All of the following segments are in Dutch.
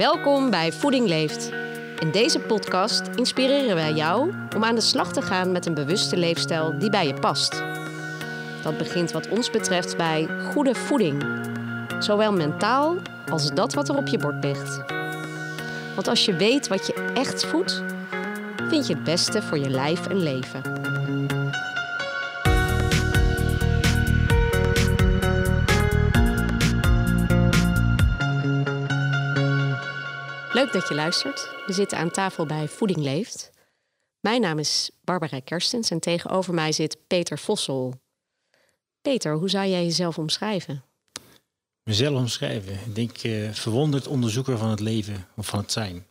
Welkom bij Voeding Leeft. In deze podcast inspireren wij jou om aan de slag te gaan met een bewuste leefstijl die bij je past. Dat begint wat ons betreft bij goede voeding, zowel mentaal als dat wat er op je bord ligt. Want als je weet wat je echt voedt, vind je het beste voor je lijf en leven. Leuk dat je luistert. We zitten aan tafel bij Voeding Leeft. Mijn naam is Barbara Kerstens en tegenover mij zit Peter Vossel. Peter, hoe zou jij jezelf omschrijven? Mezelf omschrijven? Ik denk uh, verwonderd onderzoeker van het leven of van het zijn.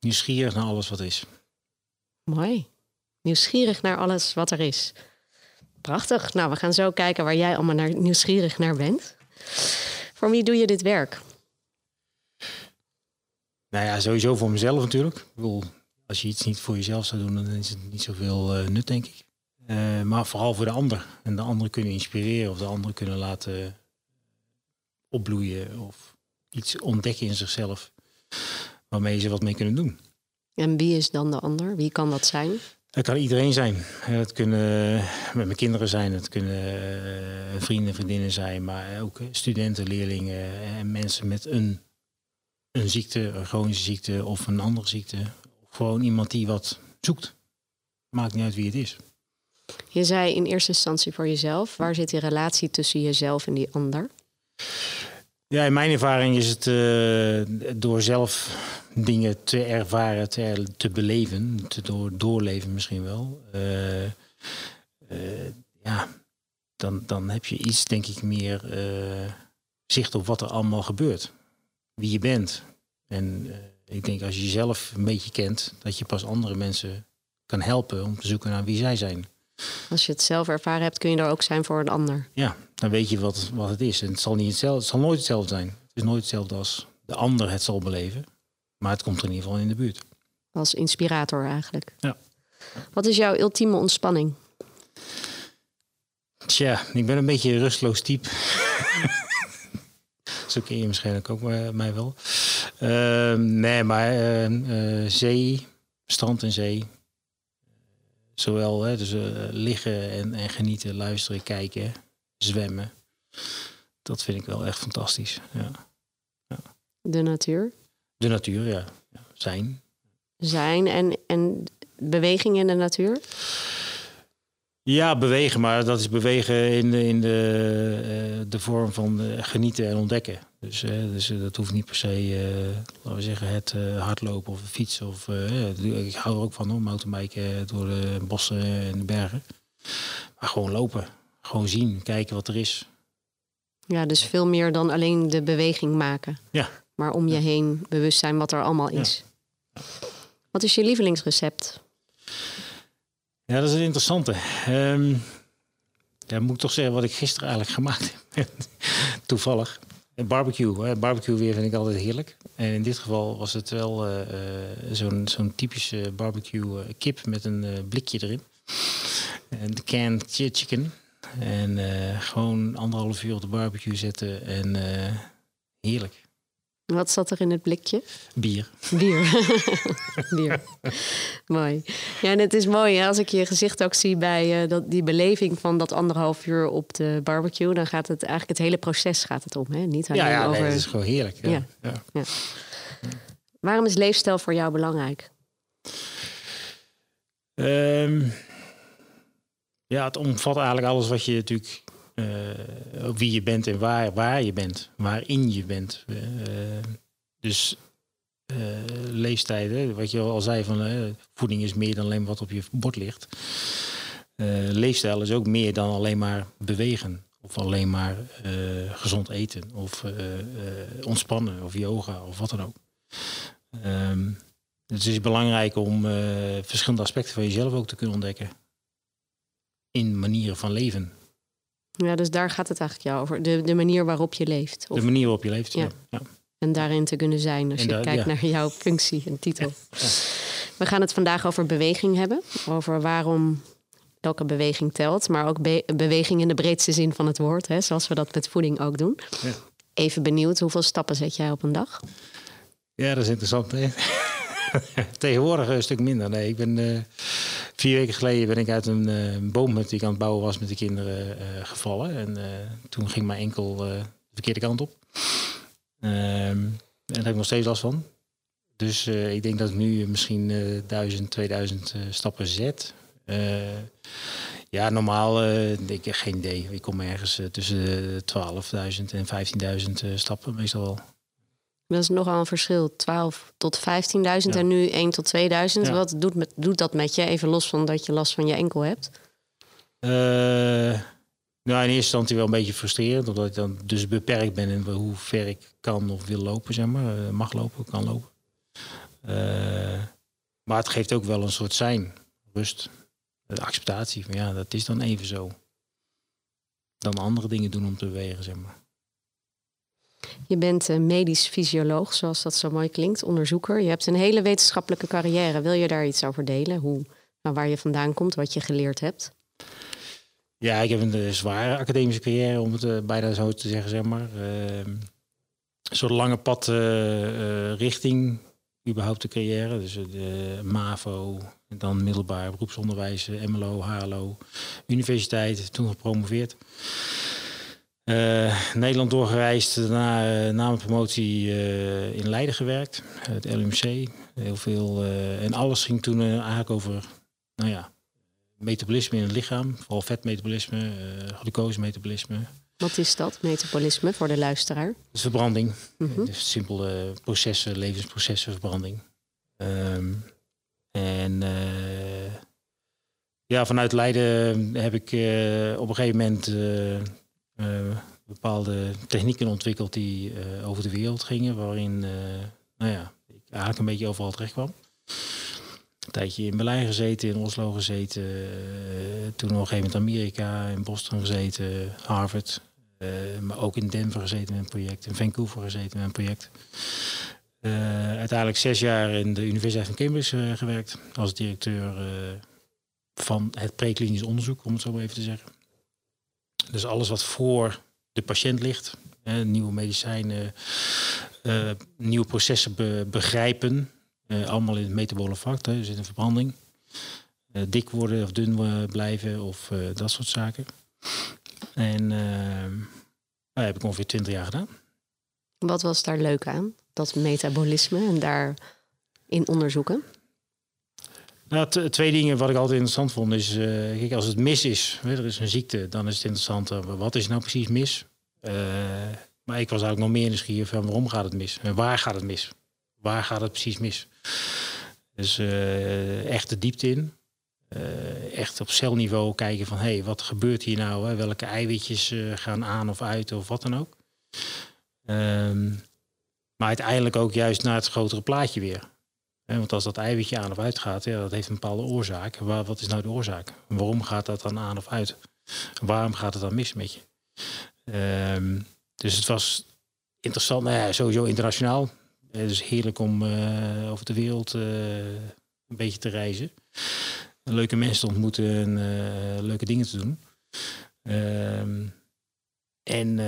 Nieuwsgierig naar alles wat is. Mooi. Nieuwsgierig naar alles wat er is. Prachtig. Nou, we gaan zo kijken waar jij allemaal naar, nieuwsgierig naar bent. Voor wie doe je dit werk? Nou ja, sowieso voor mezelf natuurlijk. Ik bedoel, als je iets niet voor jezelf zou doen, dan is het niet zoveel uh, nut, denk ik. Uh, maar vooral voor de ander. En de anderen kunnen inspireren of de anderen kunnen laten opbloeien of iets ontdekken in zichzelf waarmee ze wat mee kunnen doen. En wie is dan de ander? Wie kan dat zijn? Het kan iedereen zijn. Het kunnen met mijn kinderen zijn, het kunnen vrienden, vriendinnen zijn, maar ook studenten, leerlingen en mensen met een een ziekte, een chronische ziekte of een andere ziekte. Gewoon iemand die wat zoekt. Maakt niet uit wie het is. Je zei in eerste instantie voor jezelf. Waar zit die relatie tussen jezelf en die ander? Ja, in mijn ervaring is het uh, door zelf dingen te ervaren, te, te beleven, te door, doorleven misschien wel. Uh, uh, ja, dan, dan heb je iets, denk ik, meer zicht op wat er allemaal gebeurt wie je bent. En uh, ik denk als je jezelf een beetje kent, dat je pas andere mensen kan helpen om te zoeken naar wie zij zijn. Als je het zelf ervaren hebt, kun je er ook zijn voor een ander. Ja, dan weet je wat, wat het is. En het zal, niet hetzelfde, het zal nooit hetzelfde zijn. Het is nooit hetzelfde als de ander het zal beleven. Maar het komt er in ieder geval in de buurt. Als inspirator eigenlijk. Ja. Wat is jouw ultieme ontspanning? Tja, ik ben een beetje een rustloos type. Zo ken je waarschijnlijk ook mij wel. Uh, nee, maar uh, zee, strand en zee. Zowel hè, dus, uh, liggen en, en, genieten, luisteren, kijken, zwemmen. Dat vind ik wel echt fantastisch. Ja. ja. De natuur? De natuur, ja. ja. Zijn. Zijn en, en beweging in de natuur? Ja, bewegen, maar dat is bewegen in de, in de, uh, de vorm van uh, genieten en ontdekken. Dus, uh, dus dat hoeft niet per se, laten we zeggen, het hardlopen of fietsen. Of, ik hou er ook van, hoor, mountainbiken door de bossen en de bergen. Maar gewoon lopen, gewoon zien, kijken wat er is. Ja, dus veel meer dan alleen de beweging maken. Ja. Maar om je heen bewust zijn wat er allemaal is. Ja. Wat is je lievelingsrecept? Ja, dat is een interessante. Um, ja, moet ik toch zeggen wat ik gisteren eigenlijk gemaakt heb. Toevallig. Barbecue. Hè. Barbecue weer vind ik altijd heerlijk. En in dit geval was het wel uh, zo'n zo'n typische barbecue uh, kip met een blikje erin. De canned chicken. En gewoon anderhalf uur op de barbecue zetten. En heerlijk. Wat zat er in het blikje? Bier. Bier. Bier. mooi. Ja, en het is mooi hè? als ik je gezicht ook zie bij uh, dat, die beleving van dat anderhalf uur op de barbecue. Dan gaat het eigenlijk het hele proces gaat het om. Hè? Niet alleen ja, ja over... nee, het is gewoon heerlijk. Ja. Ja. ja. ja. Waarom is leefstijl voor jou belangrijk? Um, ja, het omvat eigenlijk alles wat je natuurlijk uh, wie je bent en waar, waar je bent, waarin je bent. Uh, dus uh, leeftijden, wat je al zei, van voeding is meer dan alleen wat op je bord ligt. leefstijl is ook meer dan alleen maar bewegen. Of alleen maar gezond eten. Of ontspannen. Of yoga. Of wat dan ook. Um, het is belangrijk om verschillende aspecten van jezelf ook te kunnen ontdekken. In manieren van leven. Ja, dus daar gaat het eigenlijk jou over. De, de manier waarop je leeft. Of... De manier waarop je leeft, ja. ja. En daarin te kunnen zijn als je kijkt naar jouw functie en titel. We gaan het vandaag over beweging hebben. Over waarom elke beweging telt. Maar ook beweging in de breedste zin van het woord. Hè, zoals we dat met voeding ook doen. Even benieuwd, hoeveel stappen zet jij op een dag? Ja, dat is interessant. Hè? Tegenwoordig een stuk minder. Nee, ik ben uh, vier weken geleden ben ik uit een boom die ik aan het bouwen was met de kinderen uh, gevallen. En toen ging mijn enkel de verkeerde kant op. Um, en daar heb ik nog steeds last van. Dus ik denk dat ik nu misschien 1000, 2000 stappen zet. ja, normaal, ik geen idee. Ik kom ergens tussen 12.000 en 15.000 stappen meestal wel. Dat is nogal een verschil. 12 tot 15.000 en nu 1 tot 2000. Wat doet, met, doet dat met je? Even los van dat je last van je enkel hebt. Uh, nou, in eerste instantie wel een beetje frustrerend. Omdat ik dan dus beperkt ben in hoe ver ik kan of wil lopen, zeg maar. Uh, mag lopen, kan lopen. Uh, maar het geeft ook wel een soort zijn. Rust. De acceptatie. Van ja, dat is dan even zo. Dan andere dingen doen om te bewegen, zeg maar. Je bent medisch fysioloog, zoals dat zo mooi klinkt, onderzoeker. Je hebt een hele wetenschappelijke carrière. Wil je daar iets over delen? Hoe, nou, waar je vandaan komt, wat je geleerd hebt? Ja, ik heb een eh, zware academische carrière, om het uh, bijna zo te zeggen, zeg maar. Een soort lange pad richting überhaupt de carrière. Dus de MAVO, dan middelbaar beroepsonderwijs, MLO, HLO, universiteit, toen gepromoveerd. Uh, Nederland doorgereisd, daarna uh, na mijn promotie uh, in Leiden gewerkt, het LMC. Heel veel. en alles ging toen eigenlijk over, nou ja, metabolisme in het lichaam. Vooral vetmetabolisme, glucosemetabolisme. Wat is dat, metabolisme, voor de luisteraar? Dus verbranding. Mm -hmm. Dus simpele processen, levensprocessen, verbranding. Um, en ja, vanuit Leiden heb ik op een gegeven moment uh, bepaalde technieken ontwikkeld die uh, over de wereld gingen, waarin uh, nou ja, ik eigenlijk een beetje overal terecht kwam. Een tijdje in Berlijn gezeten, in Oslo gezeten, toen nog een gegeven moment Amerika, in Boston gezeten, Harvard, maar ook in Denver gezeten met een project, in Vancouver gezeten met een project. uiteindelijk zes jaar in de Universiteit van Cambridge gewerkt als directeur van het preklinisch onderzoek, om het zo maar even te zeggen. Dus alles wat voor de patiënt ligt, hè, nieuwe medicijnen, uh, nieuwe processen be begrijpen, uh, allemaal in het metabole vak, dus in de verbranding. Uh, dik worden of dun blijven of dat soort zaken. En dat heb ik ongeveer 20 jaar gedaan. Wat was daar leuk aan, dat metabolisme en daarin onderzoeken? Nou, twee dingen wat ik altijd interessant vond is, uh, kijk, als het mis is, er is een ziekte, dan is het interessant, uh, wat is nou precies mis? Uh, maar ik was eigenlijk nog meer nieuwsgierig van waarom gaat het mis? En waar gaat het mis? Waar gaat het precies mis? Dus echt de diepte in. echt op celniveau kijken van, hé, hey, wat gebeurt hier nou? Hè? Welke eiwitjes gaan aan of uit of wat dan ook. Um, maar uiteindelijk ook juist naar het grotere plaatje weer. Want als dat eiwitje aan of uit gaat, ja, dat heeft een bepaalde oorzaak. Waar, wat is nou de oorzaak? Waarom gaat dat dan aan of uit? Waarom gaat het dan mis met je? Um, dus het was interessant, nou ja, sowieso internationaal. Het is heerlijk om uh, over de wereld uh, een beetje te reizen. Leuke mensen te ontmoeten en leuke dingen te doen. Um, en,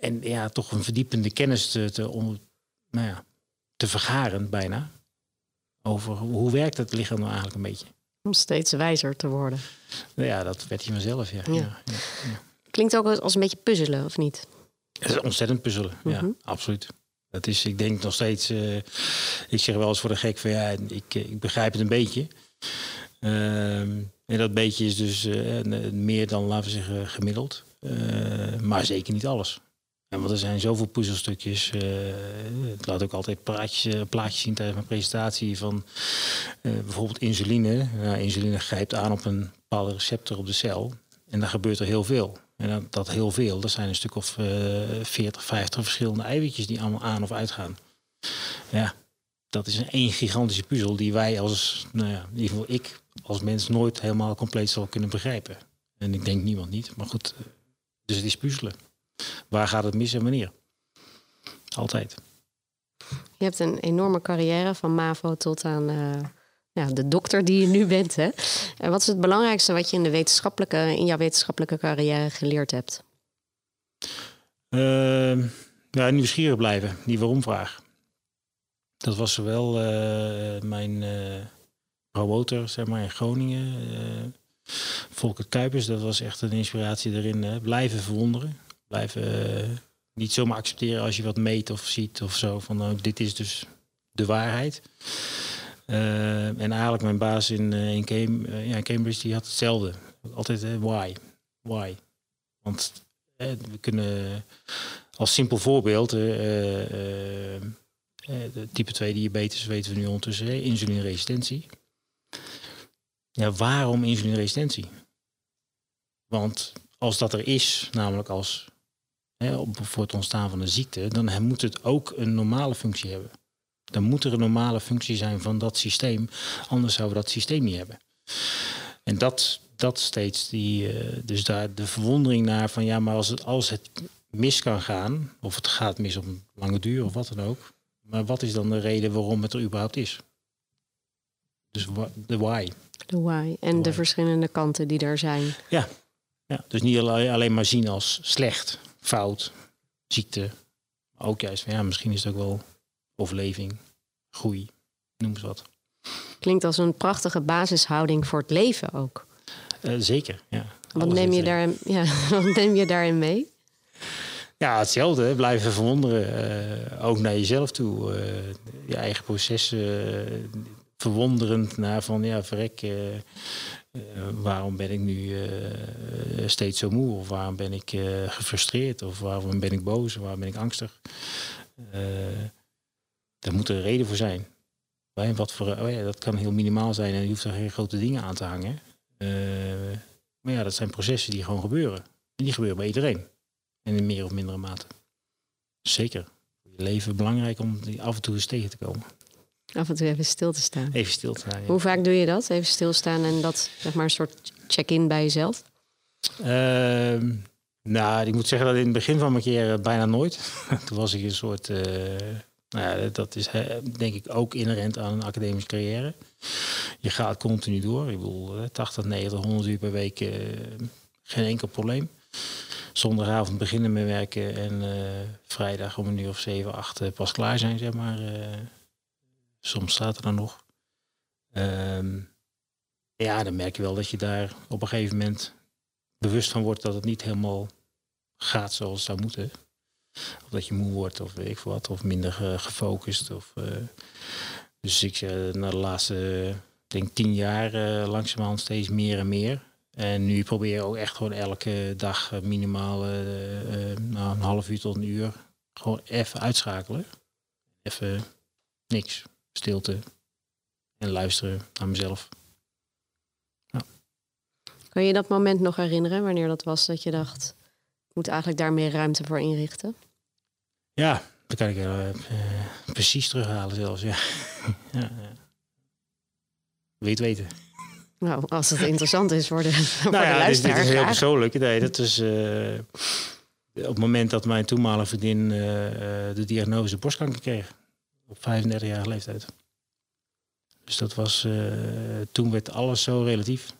en ja, toch een verdiepende kennis te, te, om, nou ja, te vergaren bijna over hoe werkt het lichaam nou eigenlijk een beetje. Om steeds wijzer te worden. Nou ja, dat werd je mezelf, ja. ja. ja, ja Klinkt ook als een beetje puzzelen, of niet? Het is ontzettend puzzelen, ja, mhm. absoluut. Dat is, ik denk nog steeds, uh, ik zeg wel eens voor de gek van ja, ik, ik begrijp het een beetje. Uh, en dat beetje is dus uh, meer dan, laten we zeggen, gemiddeld. Maar zeker niet alles. En want er zijn zoveel puzzelstukjes. Uh, ik laat ook altijd plaatjes, eh, plaatjes zien tijdens mijn presentatie van uh, bijvoorbeeld insuline. Insuline grijpt aan op een bepaalde receptor op de cel. En daar gebeurt er heel veel. En dat, dat heel veel, dat zijn een stuk of uh, 40, 50 verschillende eiwitjes die allemaal aan of uitgaan. Ja, dat is een één gigantische puzzel die wij als, nou ja, in ieder geval ik als mens nooit helemaal compleet zal kunnen begrijpen. En ik denk niemand niet, maar goed. Dus het is puzzelen. Waar gaat het mis en wanneer? Altijd. Je hebt een enorme carrière van MAVO tot aan uh, ja, de dokter die je nu bent. Hè? En wat is het belangrijkste wat je in, de wetenschappelijke, in jouw wetenschappelijke carrière geleerd hebt? Uh, ja, nieuwsgierig blijven, die waarom-vraag. Dat was zowel uh, mijn uh, promotor, zeg maar, in Groningen. Volker Kuipers, dat was echt een inspiratie erin. blijven verwonderen. Blijven niet zomaar accepteren als je wat meet of ziet of zo. Van nou, dit is dus de waarheid. en eigenlijk mijn baas in, in, Cam ja, Cambridge, die had hetzelfde. Altijd why. Why. Want we kunnen als simpel voorbeeld eh, de type 2 diabetes weten we nu ondertussen, insulineresistentie. Ja, waarom insulineresistentie? Want als dat er is, namelijk als hè, voor het ontstaan van een ziekte, dan moet het ook een normale functie hebben. Dan moet er een normale functie zijn van dat systeem, anders zouden we dat systeem niet hebben. En dat, dat steeds die, uh, dus daar de verwondering naar van ja, maar als het, als het mis kan gaan, of het gaat mis op een lange duur of wat dan ook, maar wat is dan de reden waarom het er überhaupt is? Dus de why. De why. En de, verschillende kanten die er zijn. Ja. ja. Dus niet alleen maar zien als slecht, fout, ziekte. Maar ook juist, ja, misschien is het ook wel overleving, groei, noem eens wat. Klinkt als een prachtige basishouding voor het leven ook. Uh, zeker, ja. Wat neem, je daarin, ja, wat neem je daarin mee? Ja, hetzelfde. Blijven verwonderen. Uh, ook naar jezelf toe. Uh, je eigen processen. Verwonderend naar van, ja, verrek. Waarom ben ik nu steeds zo moe? Of waarom ben ik gefrustreerd? Of waarom ben ik boos? Of waarom ben ik angstig? daar moet een reden voor zijn. Wat voor, oh ja, dat kan heel minimaal zijn en je hoeft er geen grote dingen aan te hangen. maar ja, dat zijn processen die gewoon gebeuren. En die gebeuren bij iedereen. En in meer of mindere mate. Zeker. Voor je leven belangrijk om af en toe eens tegen te komen. Af en toe even stil te staan. Even stil te staan. Hoe vaak doe je dat? Even stilstaan en dat, zeg maar, een soort check-in bij jezelf? Uh, nou, ik moet zeggen dat in het begin van mijn keer bijna nooit. Toen was ik een soort. Uh, nou ja, dat is denk ik ook inherent aan een academische carrière. Je gaat continu door. Ik bedoel, 80, 90, 100 uur per week, uh, geen enkel probleem zondagavond beginnen met werken en uh, vrijdag om een uur of zeven, acht uh, pas klaar zijn, zeg maar. Uh, soms staat er dan nog. Um, ja, dan merk je wel dat je daar op een gegeven moment bewust van wordt dat het niet helemaal gaat zoals het zou moeten. Of dat je moe wordt of weet ik wat, of minder gefocust. Of, dus ik na de laatste, denk tien jaar, langzamerhand steeds meer en meer. En nu probeer je ook echt gewoon elke dag eh, minimaal uh, uh, nou, een half uur tot een uur gewoon even uitschakelen. Even niks, stilte en luisteren naar mezelf. Ja. Kan je dat moment nog herinneren, wanneer dat was dat je dacht, ik moet eigenlijk daar meer ruimte voor inrichten? Ja, dat kan ik uh, precies terughalen zelfs, ja. ja, ja. Wil je het weten? Nou, als het interessant is voor de, voor nou ja, de luisteraar. Dit, is heel persoonlijk. Nee, dat is uh, op het moment dat mijn toenmalige vriendin uh, de diagnose borstkanker kreeg. Op 35 jaar leeftijd. Dus dat was, uh, toen werd alles zo relatief.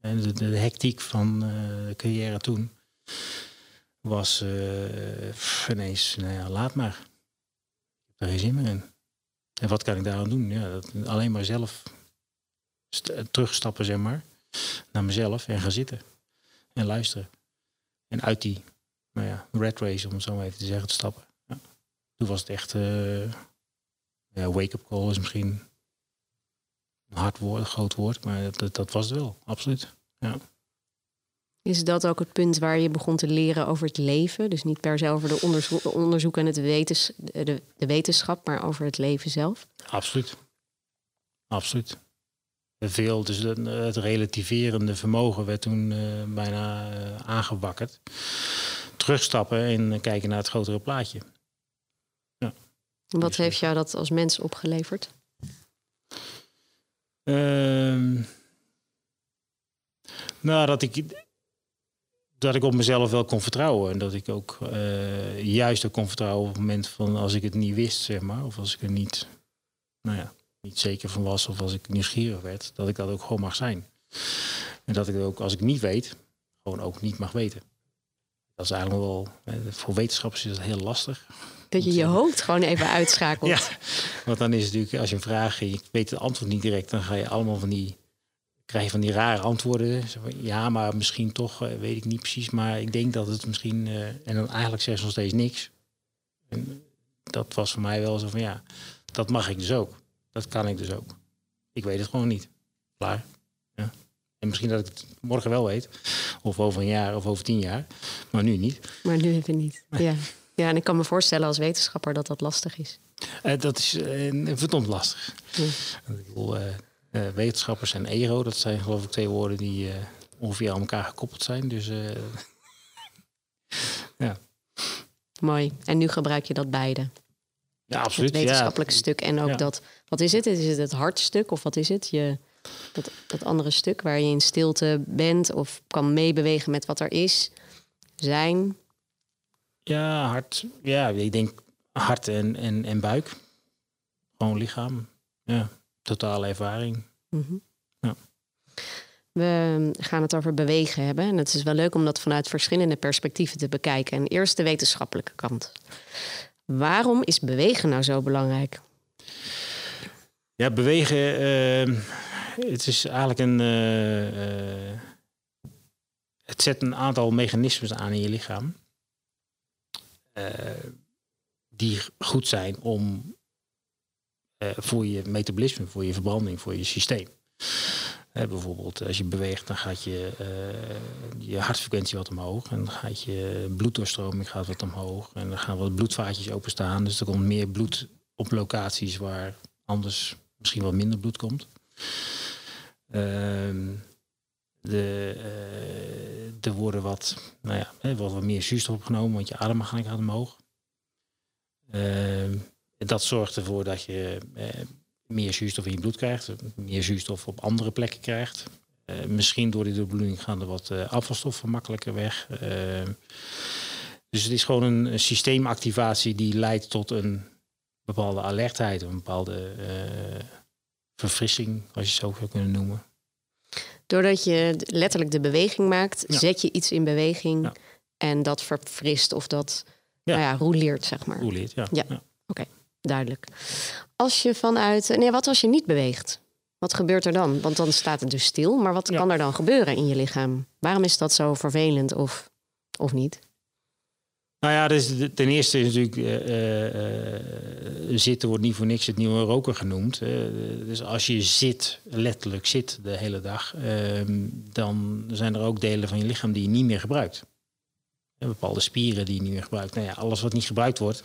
En de, hectiek van de carrière toen was ineens, nou ja, laat maar. Ik heb er geen zin meer in. En wat kan ik daaraan doen? Ja, dat, alleen maar zelf terugstappen, zeg maar, naar mezelf en gaan zitten en luisteren. En uit die nou ja, red race, om het zo maar even te zeggen, te stappen. Ja. Toen was het echt, uh, wake-up call is misschien een hard woord, een groot woord, maar dat, dat was het wel, absoluut. Ja. Is dat ook het punt waar je begon te leren over het leven? Dus niet per se over de onderzoek, onderzoek en het wetens, de, de wetenschap, maar over het leven zelf? Absoluut. Absoluut veel. Dus het relativerende vermogen werd toen uh, bijna uh, aangewakkerd. Terugstappen en kijken naar het grotere plaatje. Wat dus, heeft jou dat als mens opgeleverd? Uh, nou, dat ik, dat ik op mezelf wel kon vertrouwen. En dat ik ook uh, juist ook kon vertrouwen op het moment van als ik het niet wist, zeg maar. Of als ik er niet, nou ja, niet zeker van was of als ik nieuwsgierig werd, dat ik dat ook gewoon mag zijn. En dat ik ook, als ik niet weet, gewoon ook niet mag weten. Dat is eigenlijk wel, voor wetenschappers is dat heel lastig. Dat je je hoofd gewoon even uitschakelt. Ja, want dan is het natuurlijk, als je een vraag je weet het antwoord niet direct, dan ga je allemaal van die, krijg je van die rare antwoorden. Ja, maar misschien toch, eh, weet ik niet precies, maar ik denk dat het misschien, eh, en dan eigenlijk zeggen ze nog steeds niks. En dat was voor mij wel zo van, ja, dat mag ik dus ook. Dat kan ik dus ook. Ik weet het gewoon niet. Klaar. En misschien dat ik het morgen wel weet, of over een jaar of over tien jaar, maar nu niet. Maar nu even niet. Ja. ja, en ik kan me voorstellen als wetenschapper dat dat lastig is. Eh, dat is eh, verdomd lastig. Ja. Ik bedoel, eh, wetenschappers en ego, dat zijn geloof ik twee woorden die ongeveer aan elkaar gekoppeld zijn. Dus ja. Mooi. En nu gebruik je dat beide. ja, absoluut. Het wetenschappelijke ja. stuk en ook Ja. dat... Wat is het? Is het het hartstuk of wat is het? Je, dat, dat andere stuk waar je in stilte bent of kan meebewegen met wat er is. Zijn. Ja, hart. Ja, ik denk hart en, en, en buik. Gewoon lichaam. Ja, totale ervaring. Mhm. Ja. We gaan het over bewegen hebben. En het is wel leuk om dat vanuit verschillende perspectieven te bekijken. En eerst de wetenschappelijke kant. Waarom is bewegen nou zo belangrijk? Ja, bewegen. eh, het is eigenlijk een. eh, eh, het zet een aantal mechanismes aan in je lichaam. eh, die goed zijn om. voor je metabolisme, voor je verbranding, voor je systeem. Bijvoorbeeld, als je beweegt, dan gaat je, je hartfrequentie wat omhoog. En dan gaat je bloeddoorstroming gaat wat omhoog. En dan gaan wat bloedvaatjes openstaan. Dus er komt meer bloed op locaties waar anders misschien wat minder bloed komt. Ehm, de, eh, er worden wat, nou ja, er wordt wat meer zuurstof opgenomen, want je ademhaling gaat omhoog. Ehm, dat zorgt ervoor dat je eh, meer zuurstof in je bloed krijgt, meer zuurstof op andere plekken krijgt. Eh, misschien door die doorbloeding gaan er wat eh, afvalstoffen makkelijker weg. Ehm, dus het is gewoon een, een systeemactivatie die leidt tot een bepaalde alertheid, een bepaalde eh, verfrissing, als je het zo zou kunnen noemen. Doordat je letterlijk de beweging maakt, Ja. zet je iets in beweging. Ja. En dat verfrist of dat Ja. Nou ja, roleert, zeg maar. Hoe leert, ja. Ja. Duidelijk. Als je vanuit. Nee, wat als je niet beweegt? Wat gebeurt er dan? Want dan staat het dus stil. Maar wat kan er dan gebeuren in je lichaam? Waarom is dat zo vervelend of, of niet? Nou ja, dus ten eerste is natuurlijk eh, eh, zitten wordt niet voor niks het nieuwe roken genoemd. Eh, dus als je zit, letterlijk zit de hele dag, ehm, dan zijn er ook delen van je lichaam die je niet meer gebruikt. Eh, bepaalde spieren die je niet meer gebruikt. Nou ja, alles wat niet gebruikt wordt,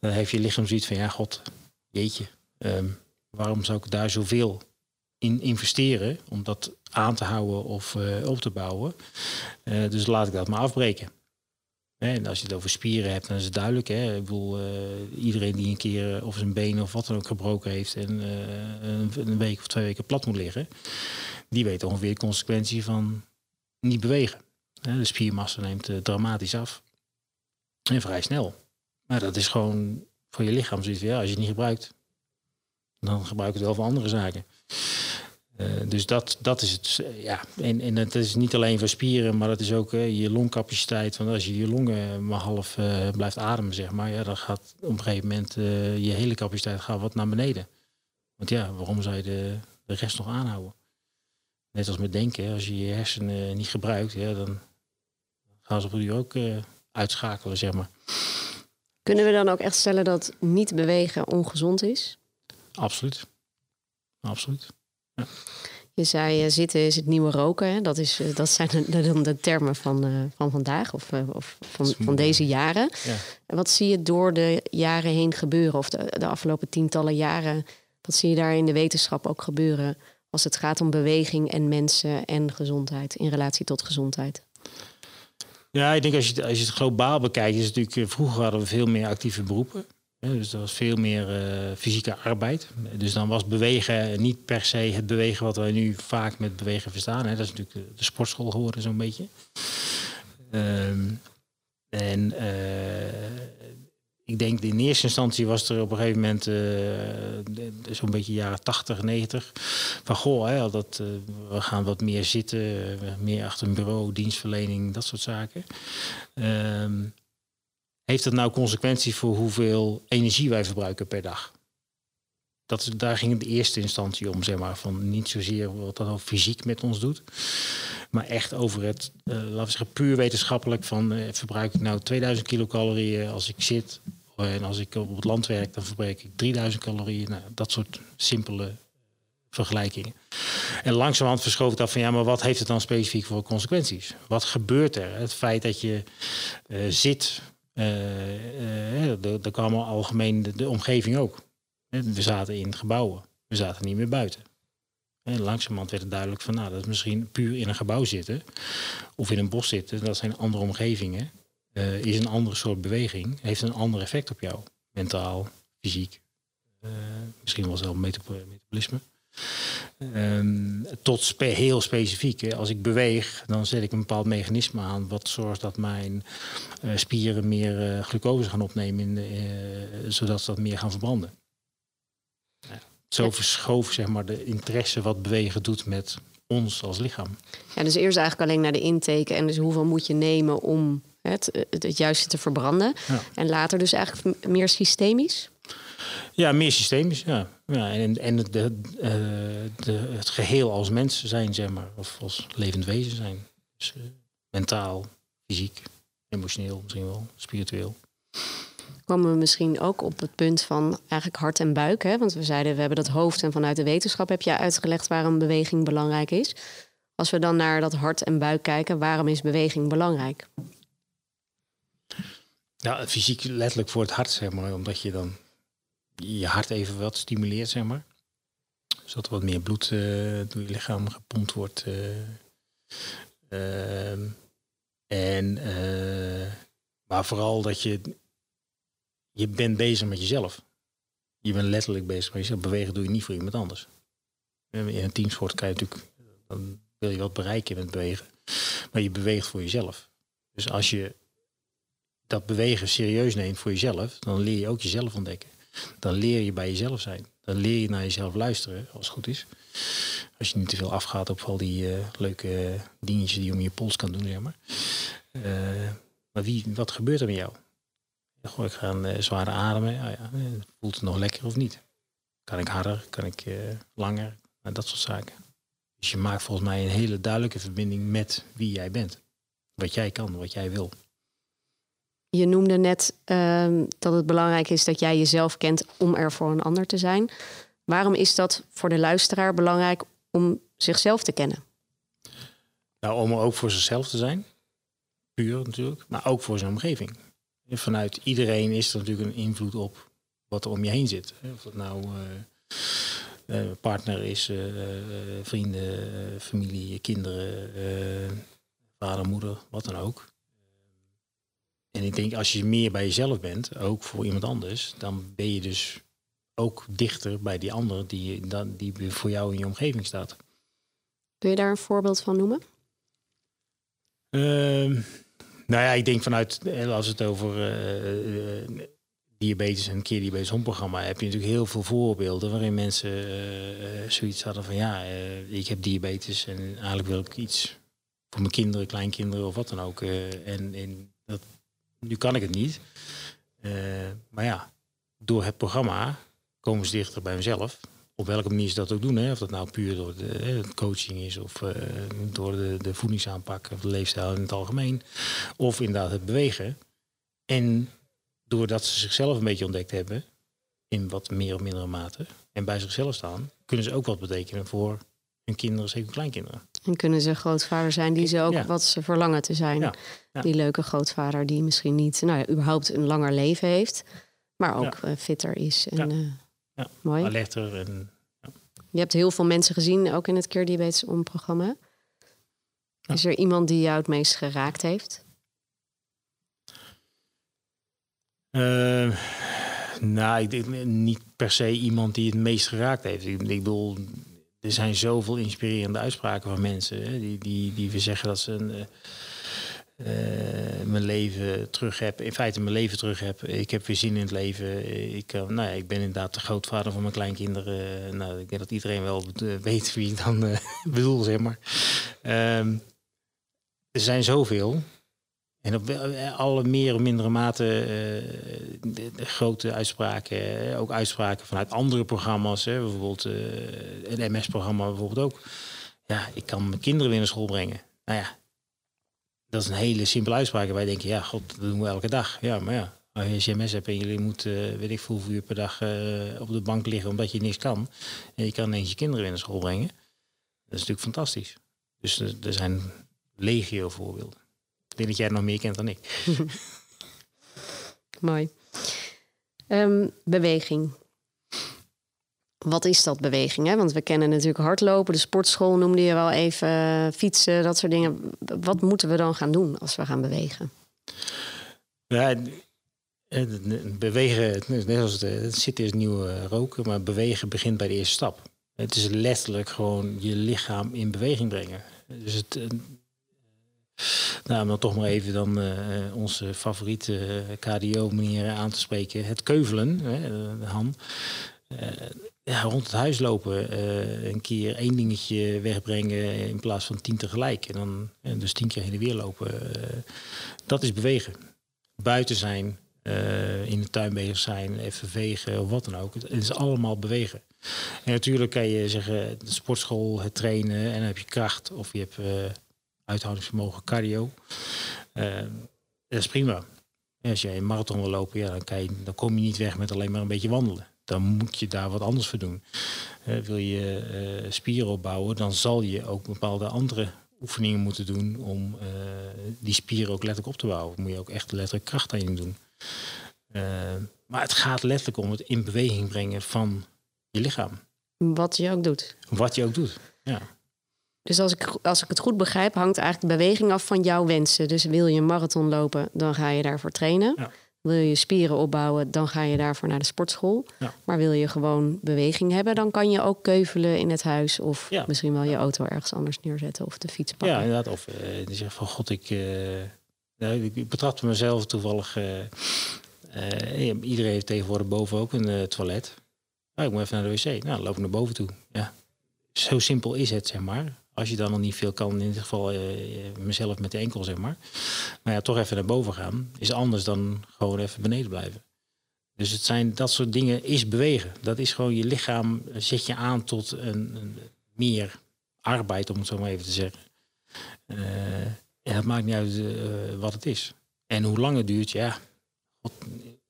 dan heeft je lichaam zoiets van ja, god, jeetje, ehm, waarom zou ik daar zoveel in investeren om dat aan te houden of eh, op te bouwen? Eh, dus laat ik dat maar afbreken. En als je het over spieren hebt, dan is het duidelijk. Hè? Ik bedoel, eh, iedereen die een keer eh, of zijn been of wat dan ook gebroken heeft en eh, een, week of twee weken plat moet liggen, die weet ongeveer de consequentie van niet bewegen. De spiermassa neemt dramatisch af. En vrij snel. Maar dat is gewoon voor je lichaam zoiets ja, als je het niet gebruikt, dan gebruik je het wel voor andere zaken. Eh, dus dat, dat is het. eh, Ja. En, en het is niet alleen voor spieren, maar dat is ook eh, je longcapaciteit. Want als je je longen maar half blijft ademen, zeg maar, ja, dan gaat op een gegeven moment je hele capaciteit gaat wat naar beneden. Want ja, waarom zou je de, de rest nog aanhouden? Net als met denken, als je je hersenen niet gebruikt, ja, dan gaan ze op die ook uitschakelen, zeg maar. Kunnen we dan ook echt stellen dat niet bewegen ongezond is? Absoluut. Absoluut. Je zei eh, zitten is het nieuwe roken. Hè? Dat, is, eh, dat zijn de, dan de termen van, eh, van vandaag of, of van, van deze jaren. Ja. Wat zie je door de jaren heen gebeuren, of de, de afgelopen tientallen jaren? Wat zie je daar in de wetenschap ook gebeuren als het gaat om beweging en mensen en gezondheid in relatie tot gezondheid? Ja, ik denk als je, het- als je het globaal bekijkt, is het natuurlijk, vroeger hadden we veel meer actieve beroepen. Dus er was veel meer eh, fysieke arbeid. Dus dan was bewegen niet per se het bewegen wat wij nu vaak met bewegen verstaan. Hè. Dat is natuurlijk de, sportschool geworden zo'n beetje. Ehm, en eh, ik denk in eerste instantie was er op een gegeven moment eh, zo'n beetje jaren 80, 90. Van goh, hè, dat, we gaan wat meer zitten, meer achter een bureau, dienstverlening, dat soort zaken. Ehm, heeft dat nou consequenties voor hoeveel energie wij verbruiken per dag? Dat, daar ging het in eerste instantie om, zeg maar. Van niet zozeer wat dat fysiek met ons doet. Maar echt over het, uh, laten zeggen, puur wetenschappelijk. Van uh, verbruik ik nou 2000 kilocalorieën als ik zit. En als ik op het land werk, dan verbruik ik 3000 calorieën. Nou, dat soort simpele vergelijkingen. En langzamerhand verschoof dat van ja, maar wat heeft het dan specifiek voor consequenties? Wat gebeurt er? Het feit dat je uh, zit, uh, uh, daar kwam algemeen de, omgeving ook. We zaten in gebouwen, we zaten niet meer buiten. En langzamerhand werd het duidelijk van nou, dat is misschien puur in een gebouw zitten of in een bos zitten, dat zijn andere omgevingen, is een andere soort beweging, heeft een ander effect op jou. Mentaal, fysiek, misschien wel zelf metabolisme. Um, tot spe heel specifiek. Hè. Als ik beweeg, dan zet ik een bepaald mechanisme aan wat zorgt dat mijn uh, spieren meer uh, glucose gaan opnemen, in de, uh, zodat ze dat meer gaan verbranden. Ja, zo verschoof zeg maar, de interesse wat bewegen doet met ons als lichaam. Ja, dus eerst eigenlijk alleen naar de intake en dus hoeveel moet je nemen om het, het, het juiste te verbranden. Ja. En later dus eigenlijk meer systemisch? Ja, meer systemisch, ja. ja en en de, de, de, het geheel als mens zijn, zeg maar. Of als levend wezen zijn. Dus, uh, mentaal, fysiek, emotioneel misschien wel, spiritueel. Komen we misschien ook op het punt van eigenlijk hart en buik. Hè? Want we zeiden, we hebben dat hoofd en vanuit de wetenschap heb je uitgelegd waarom beweging belangrijk is. Als we dan naar dat hart en buik kijken, waarom is beweging belangrijk? Ja, fysiek letterlijk voor het hart, zeg maar. Omdat je dan je hart even wat stimuleert, zeg maar. Zodat er wat meer bloed uh, door je lichaam gepompt wordt. Uh, uh, en, maar vooral dat je, je bent bezig met jezelf. Je bent letterlijk bezig met jezelf. Bewegen doe je niet voor iemand anders. In een teamsport kan je natuurlijk, dan wil je wat bereiken met bewegen. Maar je beweegt voor jezelf. Dus als je dat bewegen serieus neemt voor jezelf, dan leer je ook jezelf ontdekken dan leer je bij jezelf zijn. Dan leer je naar jezelf luisteren, als het goed is. Als je niet te veel afgaat op al die uh, leuke dingetjes die je om je pols kan doen, zeg maar. Uh, maar wie, wat gebeurt er met jou? Ik ga uh, zware ademen. Ah, ja, voelt het nog lekker of niet? Kan ik harder? Kan ik langer? Nou, dat soort zaken. Dus je maakt volgens mij een hele duidelijke verbinding met wie jij bent. Wat jij kan, wat jij wil. Je noemde net uh, dat het belangrijk is dat jij jezelf kent om er voor een ander te zijn. Waarom is dat voor de luisteraar belangrijk om zichzelf te kennen? Nou, om er ook voor zichzelf te zijn. Puur natuurlijk. Maar ook voor zijn omgeving. Vanuit iedereen is er natuurlijk een invloed op wat er om je heen zit. Of dat nou uh, uh, partner is, uh, vrienden, familie, kinderen, vader, moeder, wat dan ook. En ik denk, als je meer bij jezelf bent, ook voor iemand anders, dan ben je dus ook dichter bij die ander die, die voor jou in je omgeving staat. Kun je daar een voorbeeld van noemen? Uh, nou ja, ik denk vanuit, eh, als het over uh, diabetes en keer diabetes hondprogramma heb je natuurlijk heel veel voorbeelden waarin mensen zoiets hadden van ja, ik heb diabetes en eigenlijk wil ik iets voor mijn kinderen, kleinkinderen of wat dan ook. en, en dat nu kan ik het niet. Uh, maar ja, door het programma komen ze dichter bij mezelf. Op welke manier ze dat ook doen. Hè? Of dat nou puur door de, coaching is of uh, door de, de voedingsaanpak of de leefstijl in het algemeen. Of inderdaad het bewegen. En doordat ze zichzelf een beetje ontdekt hebben, in wat meer of mindere mate, en bij zichzelf staan, kunnen ze ook wat betekenen voor hun kinderen, zeker kleinkinderen. En kunnen ze grootvader zijn die ze ook wat ze verlangen te zijn. Ja. Die leuke grootvader die misschien niet, nou ja, überhaupt een langer leven heeft, maar ook uh, fitter is. En, uh, mooi. Alerter en. Je hebt heel veel mensen gezien, ook in het Keer Diabetes Om programma. Is er iemand die jou het meest geraakt heeft? Uh, nou, ik denk niet per se iemand die het meest geraakt heeft. Ik, ik bedoel, er zijn zoveel inspirerende uitspraken van mensen hè, die, die, die we zeggen dat ze een, uh, mijn leven terug heb, in feite mijn leven terug heb. Ik heb weer zin in het leven. Ik, uh, nou ja, ik ben inderdaad de grootvader van mijn kleinkinderen. nou, ik denk dat iedereen wel weet wie ik dan bedoel, zeg maar. Um, er zijn zoveel. En op alle meer of mindere mate de, grote uitspraken, ook uitspraken vanuit andere programma's, hè, bijvoorbeeld het MS-programma bijvoorbeeld ook. Ja, ik kan mijn kinderen weer naar school brengen. Nou ja, dat is een hele simpele uitspraak. Wij denken, ja, god, dat doen we elke dag. Ja, maar ja, als je CMS hebt en jullie moeten, weet ik hoeveel uur per dag op de bank liggen omdat je niks kan. En je kan ineens je kinderen weer naar school brengen. Dat is natuurlijk fantastisch. Dus er zijn legio voorbeelden. Ik denk dat jij nog meer kent dan ik. Mooi. Um, beweging. Wat is dat beweging? Hè? Want we kennen natuurlijk hardlopen, de sportschool noemde je wel even, fietsen, dat soort dingen. Wat moeten we dan gaan doen als we gaan bewegen? Ja, bewegen, net als het zitten is nieuw roken, maar bewegen begint bij de eerste stap. Het is letterlijk gewoon je lichaam in beweging brengen. Dus het, nou, om dan toch maar even dan uh, onze favoriete uh, KDO-manier aan te spreken. Het keuvelen, de Han. ja, rond het huis lopen, een keer één dingetje wegbrengen in plaats van tien tegelijk. En dan dus tien keer heen en weer lopen. dat is bewegen. Buiten zijn, in de tuin bezig zijn, even vegen of wat dan ook. Het is allemaal bewegen. En natuurlijk kan je zeggen, de sportschool, het trainen en dan heb je kracht of je hebt uithoudingsvermogen, cardio. Uh, dat is prima. als jij een marathon wil lopen, ja, dan, kan je, dan kom je niet weg met alleen maar een beetje wandelen. Dan moet je daar wat anders voor doen. Uh, wil je uh, spieren opbouwen, dan zal je ook bepaalde andere oefeningen moeten doen om die spieren ook letterlijk op te bouwen. Dan moet je ook echt letterlijk krachttraining doen. maar het gaat letterlijk om het in beweging brengen van je lichaam. Wat je ook doet. Wat je ook doet, ja. Dus als ik, als ik het goed begrijp, hangt eigenlijk de beweging af van jouw wensen. Dus wil je een marathon lopen, dan ga je daarvoor trainen. Wil je spieren opbouwen, dan ga je daarvoor naar de sportschool. Maar wil je gewoon beweging hebben, dan kan je ook keuvelen in het huis. Of misschien wel je auto ergens anders neerzetten of de fiets pakken. Ja, inderdaad. Of uh, die zegt van god, ik, uh, nou, ik betrapte mezelf toevallig. Uh, iedereen heeft tegenwoordig boven ook een toilet. Nou, ik moet even naar de wc. Nou, dan loop ik naar boven toe. Ja. Zo simpel is het, zeg maar. Als je dan nog niet veel kan, in ieder geval uh, mezelf met de enkel, zeg maar. Maar ja, toch even naar boven gaan is anders dan gewoon even beneden blijven. Dus het zijn dat soort dingen, is bewegen. Dat is gewoon je lichaam, zet je aan tot een, een meer arbeid, om het zo maar even te zeggen. Uh, en het maakt niet uit wat het is. En hoe lang het duurt, ja,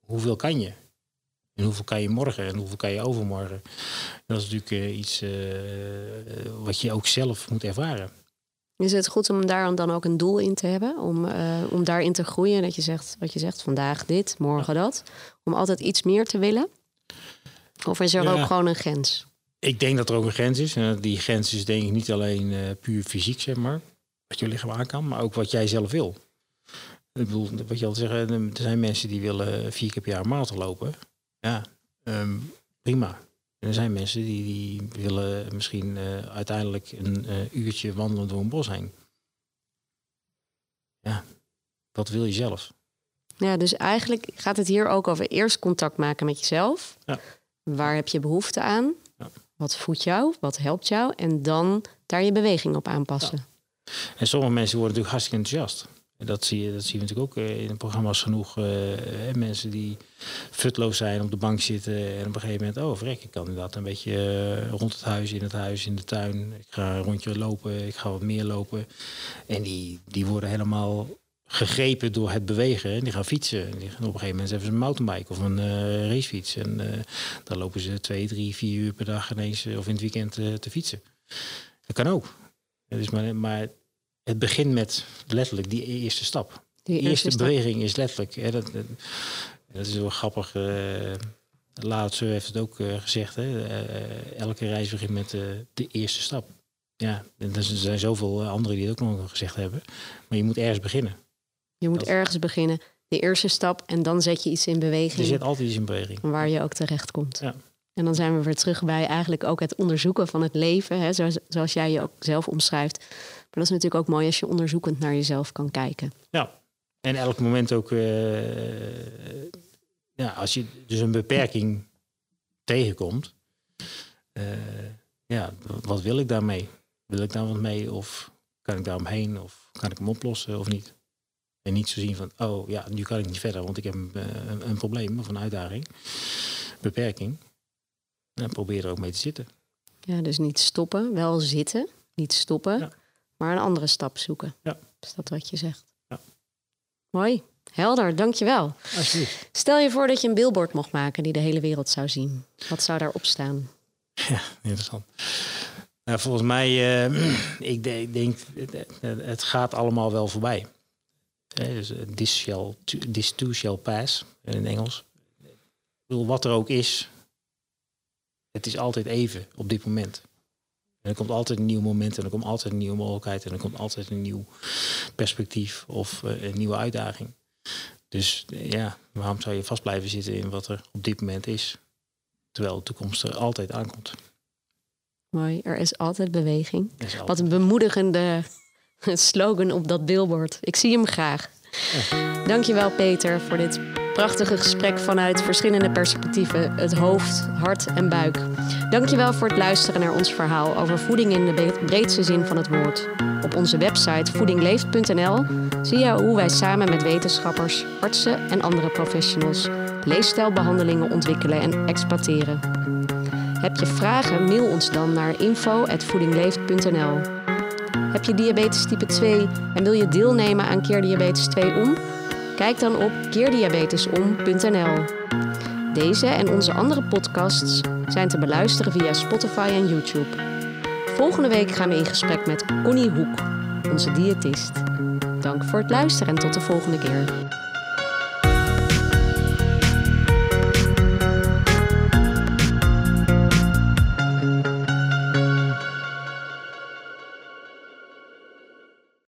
hoeveel kan je? En hoeveel kan je morgen en hoeveel kan je overmorgen? Dat is natuurlijk uh, iets uh, wat je ook zelf moet ervaren. Is het goed om daar dan ook een doel in te hebben? Om, uh, om daarin te groeien? Dat je zegt, wat je zegt, vandaag dit, morgen dat. Om altijd iets meer te willen? Of is er ook gewoon een grens? Ik denk dat er ook een grens is. En die grens is denk ik niet alleen puur fysiek, zeg maar. Wat je lichaam aan kan, maar ook wat jij zelf wil. Ik bedoel, wat je al zegt, er zijn mensen die willen vier keer per jaar marathon lopen. Ja, um, prima. er zijn mensen die, die willen misschien uh, uiteindelijk een uh, uurtje wandelen door een bos heen. Ja, wat wil je zelf? Ja, dus eigenlijk gaat het hier ook over eerst contact maken met jezelf. Ja. Waar heb je behoefte aan? Ja. Wat voedt jou? Wat helpt jou? En dan daar je beweging op aanpassen. Ja. En sommige mensen worden natuurlijk hartstikke enthousiast. Dat zie, je, dat zie je natuurlijk ook eh, in de programma's genoeg. Uh, mensen die futloos zijn, op de bank zitten en op een gegeven moment, oh vrek, ik kan inderdaad een beetje rond het huis, in het huis, in de tuin. Ik ga een rondje lopen, ik ga wat meer lopen. En die, die worden helemaal gegrepen door het bewegen. En die gaan fietsen. En die gaan op een gegeven moment hebben ze een mountainbike of een racefiets. En dan lopen ze twee, drie, vier uur per dag ineens of in het weekend te fietsen. Dat kan ook. Dus maar, maar het begint met letterlijk die eerste stap. Die eerste, beweging is letterlijk. Hè, dat, dat, is wel grappig. Uh, Laatste heeft het ook uh, gezegd. Hè, uh, elke reis begint met de eerste stap. Ja, er zijn zoveel anderen die het ook nog gezegd hebben. Maar je moet ergens beginnen. Je moet ergens beginnen. De eerste stap en dan zet je iets in beweging. Je zet altijd iets in beweging. Waar je ook terecht komt. Ja. En dan zijn we weer terug bij eigenlijk ook het onderzoeken van het leven. Hè, zoals, zoals jij je ook zelf omschrijft dat is natuurlijk ook mooi als je onderzoekend naar jezelf kan kijken. Ja, en elk moment ook, uh, ja, als je dus een beperking tegenkomt, uh, ja, wat wil ik daarmee? Wil ik daar wat mee of kan ik daar omheen of kan ik hem oplossen of niet? En niet zo zien van, oh ja, nu kan ik niet verder, want ik heb een, een, een probleem of een uitdaging, beperking. En probeer er ook mee te zitten. Ja, dus niet stoppen, wel zitten, niet stoppen, Ja. Maar een andere stap zoeken. Ja. Is dat wat je zegt? Ja. Mooi, helder, dankjewel. Alsjeblieft. Stel je voor dat je een billboard mocht maken die de hele wereld zou zien. Wat zou daarop staan? Ja, interessant. Nou, volgens mij, eh, ik de- ik denk, het, het gaat allemaal wel voorbij. Hè, dus, eh, this, shall, this too shall pass, in het Engels. Ik bedoel, wat er ook is, het is altijd even op dit moment. En er komt altijd een nieuw moment en er komt altijd een nieuwe mogelijkheid en er komt altijd een nieuw perspectief of eh, een nieuwe uitdaging. Dus eh, ja, waarom zou je vast blijven zitten in wat er op dit moment is? Terwijl de toekomst er altijd aankomt. Mooi, er is altijd beweging. Wat een bemoedigende slogan op dat billboard. Ik zie hem graag. Dankjewel Peter voor dit prachtige gesprek vanuit verschillende perspectieven. Het hoofd, hart en buik. Dankjewel voor het luisteren naar ons verhaal over voeding in de breedste zin van het woord. Op onze website voedingleeft.nl zie je hoe wij samen met wetenschappers, artsen en andere professionals leefstijlbehandelingen ontwikkelen en exploiteren. Heb je vragen? Mail ons dan naar info.voedingleeft.nl. Heb je diabetes type 2 en wil je deelnemen aan Keer Diabetes 2 om? Kijk dan op keerdiabetesom.nl. Deze en onze andere podcasts zijn te beluisteren via Spotify en YouTube. Volgende week gaan we in gesprek met Connie Hoek, onze diëtist. Dank voor het luisteren en tot de volgende keer.